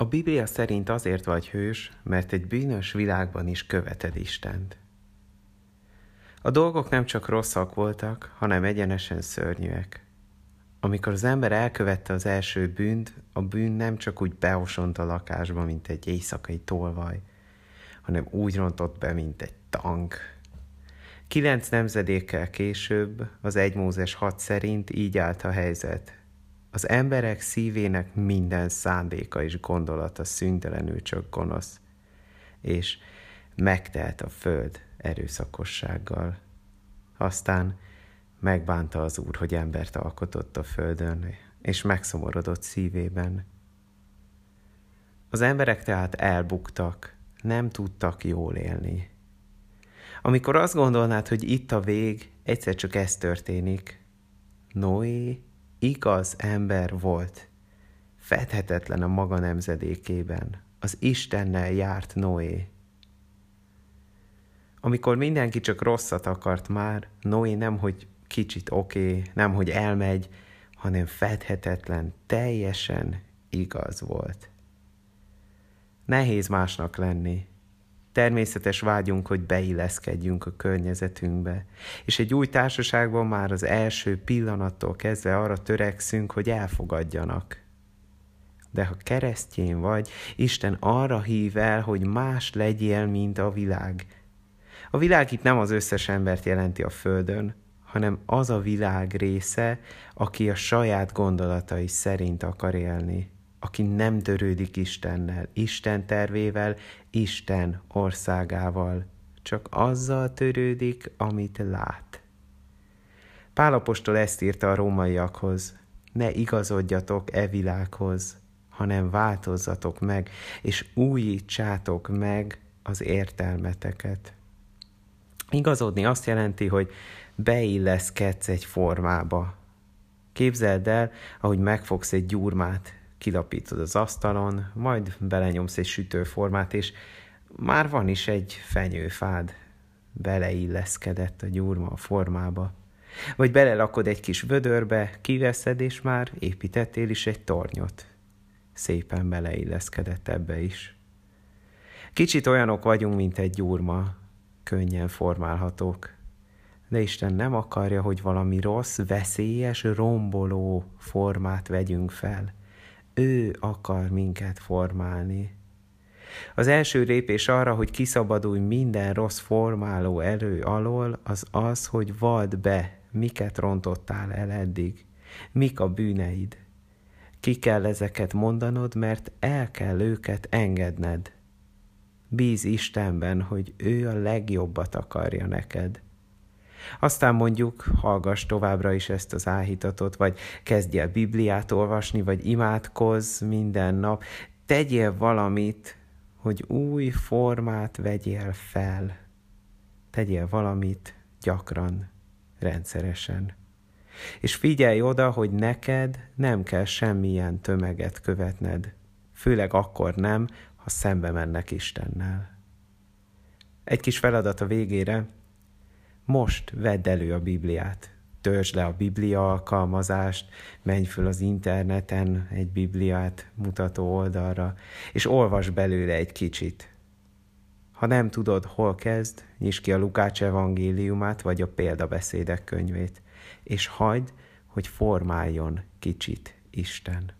A Biblia szerint azért vagy hős, mert egy bűnös világban is követed Istent. A dolgok nem csak rosszak voltak, hanem egyenesen szörnyűek. Amikor az ember elkövette az első bűnt, a bűn nem csak úgy beosont a lakásba, mint egy éjszakai tolvaj, hanem úgy rontott be, mint egy tank. Kilenc nemzedékkel később, az 1 Mózes 6 szerint így állt a helyzet. Az emberek szívének minden szándéka és gondolata szüntelenül csak gonosz, és megtelt a föld erőszakossággal. Aztán megbánta az Úr, hogy embert alkotott a földön, és megszomorodott szívében. Az emberek tehát elbuktak, nem tudtak jól élni. Amikor azt gondolnád, hogy itt a vég, egyszer csak ez történik. Noé igaz ember volt, fedhetetlen a maga nemzedékében, az Istennel járt Noé. Amikor mindenki csak rosszat akart már, Noé nem, hogy kicsit oké, okay, nem, hogy elmegy, hanem fedhetetlen, teljesen igaz volt. Nehéz másnak lenni. Természetes vágyunk, hogy beilleszkedjünk a környezetünkbe, és egy új társaságban már az első pillanattól kezdve arra törekszünk, hogy elfogadjanak. De ha keresztjén vagy, Isten arra hív el, hogy más legyél, mint a világ. A világ itt nem az összes embert jelenti a Földön, hanem az a világ része, aki a saját gondolatai szerint akar élni aki nem törődik Istennel, Isten tervével, Isten országával, csak azzal törődik, amit lát. Pálapostól ezt írta a rómaiakhoz, ne igazodjatok e világhoz, hanem változzatok meg, és újítsátok meg az értelmeteket. Igazodni azt jelenti, hogy beilleszkedsz egy formába. Képzeld el, ahogy megfogsz egy gyurmát, kilapítod az asztalon, majd belenyomsz egy sütőformát, és már van is egy fenyőfád, beleilleszkedett a gyurma a formába. Vagy belelakod egy kis vödörbe, kiveszed, és már építettél is egy tornyot. Szépen beleilleszkedett ebbe is. Kicsit olyanok vagyunk, mint egy gyurma, könnyen formálhatók. De Isten nem akarja, hogy valami rossz, veszélyes, romboló formát vegyünk fel – ő akar minket formálni. Az első lépés arra, hogy kiszabadulj minden rossz formáló erő alól, az az, hogy vadd be, miket rontottál el eddig, mik a bűneid. Ki kell ezeket mondanod, mert el kell őket engedned. Bíz Istenben, hogy ő a legjobbat akarja neked. Aztán mondjuk hallgass továbbra is ezt az áhítatot, vagy kezdj el Bibliát olvasni, vagy imádkozz minden nap. Tegyél valamit, hogy új formát vegyél fel. Tegyél valamit gyakran, rendszeresen. És figyelj oda, hogy neked nem kell semmilyen tömeget követned, főleg akkor nem, ha szembe mennek Istennel. Egy kis feladat a végére, most vedd elő a Bibliát. Törzsd le a Biblia alkalmazást, menj föl az interneten egy Bibliát mutató oldalra, és olvas belőle egy kicsit. Ha nem tudod, hol kezd, nyisd ki a Lukács evangéliumát, vagy a példabeszédek könyvét, és hagyd, hogy formáljon kicsit Isten.